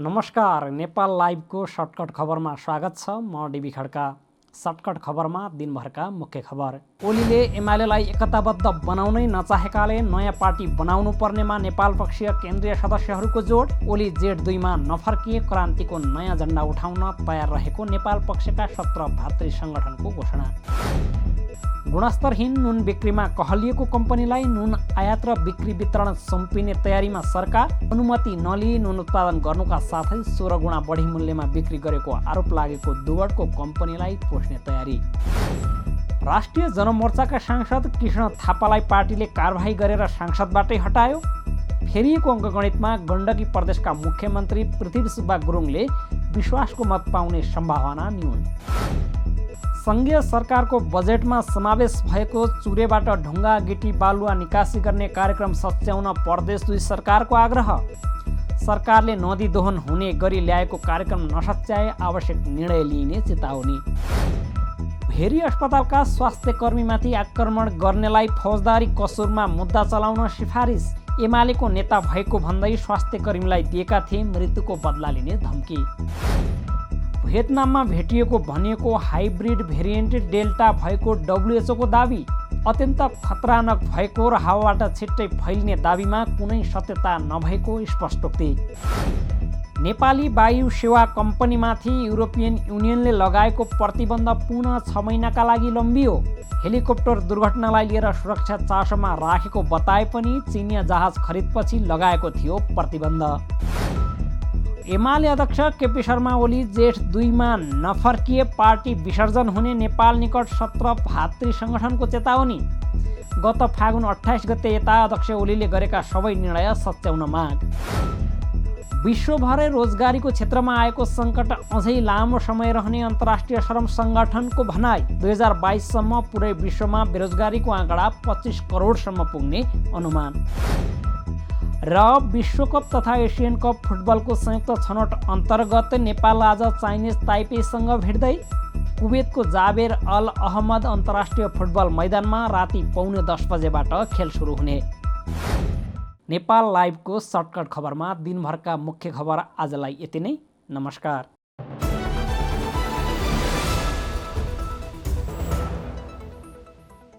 नमस्कार नेपाल लाइभको सर्टकट खबरमा स्वागत छ। म डिबी खड्का। सर्टकट खबरमा दिनभरका मुख्य खबर। ओलीले एमालेलाई एकताबद्ध बनाउनै नचाहेकाले नयाँ पार्टी बनाउनु पर्नेमा नेपाल पक्षीय केन्द्रीय सदस्यहरूको जोड। ओली जेठ दुईमा नफर्किए क्रान्तिको नयाँ झन्डा उठाउन तयार रहेको नेपाल पक्षका सत्र भातृ सङ्गठनको घोषणा। गुणस्तरहीन नुन बिक्रीमा कहलिएको कम्पनीलाई नुन आयात र बिक्री वितरण सुम्पिने तयारीमा सरकार अनुमति नलिई नुन उत्पादन गर्नुका साथै सोह्र गुणा बढी मूल्यमा बिक्री गरेको आरोप लागेको दुवटको कम्पनीलाई पोस्ने तयारी। राष्ट्रिय जनमोर्चाका सांसद कृष्ण थापालाई पार्टीले कारवाही गरेर सांसदबाटै हटायो। फेरिएको अङ्कगणितमा गण्डकी प्रदेशका मुख्यमन्त्री पृथ्वी सुब्बा गुरुङले विश्वासको मत पाउने सम्भावना न्यून। सङ्घीय सरकारको बजेटमा समावेश भएको चुरेबाट ढुङ्गा गिटी बालुवा निकासी गर्ने कार्यक्रम सच्याउन प्रदेश दुई सरकारको आग्रह। सरकारले नदी दोहन हुने गरी ल्याएको कार्यक्रम नसच्याए आवश्यक निर्णय लिइने चेतावनी। भेरी अस्पतालका स्वास्थ्य कर्मीमाथि आक्रमण गर्नेलाई फौजदारी कसुरमा मुद्दा चलाउन सिफारिस। एमालेको नेता भएको भन्दै स्वास्थ्य कर्मीलाई दिएका थिए मृत्युको बदला लिने धम्की। भियतनाममा भेटिएको भनिएको हाइब्रिड भेरिएन्ट डेल्टा भएको डब्लुएचओको दावी अत्यन्त खतरानक भएको र हावाबाट छिट्टै फैलिने दावीमा कुनै सत्यता नभएको स्पष्टोक्ति नेपाली वायु सेवा कम्पनीमाथि युरोपियन युनियनले लगाएको प्रतिबन्ध पुनः छ महिनाका लागि लम्बियो। हेलिकप्टर दुर्घटनालाई लिएर सुरक्षा चासोमा राखेको बताए पनि चिनिया जहाज खरिदपछि लगाएको थियो प्रतिबन्ध। एमाले अध्यक्ष केपी शर्मा ओली जेठ दुईमा नफर्किए पार्टी विसर्जन हुने नेपाल निकट सत्र भातृ सङ्गठनको चेतावनी। गत फागुन अठाइस गते यता अध्यक्ष ओलीले गरेका सबै निर्णय सच्याउन माग। विश्वभरै रोजगारीको क्षेत्रमा आएको सङ्कट अझै लामो समय रहने अन्तर्राष्ट्रिय श्रम सङ्गठनको भनाइ दुई हजार बाइससम्म पुरै विश्वमा बेरोजगारीको आँकडा पच्चिस करोडसम्म पुग्ने अनुमान। र विश्वकप तथा एसियन कप फुटबलको संयुक्त छनौट अन्तर्गत नेपाल आज चाइनिज ताइपेसँग भेट्दै कुवेतको जाबेर अल अहमद अन्तर्राष्ट्रिय फुटबल मैदानमा राति पौने दस बजेबाट खेल सुरु हुने। नेपाल लाइभको सर्टकट खबरमा दिनभरका मुख्य खबर आजलाई यति नै। नमस्कार।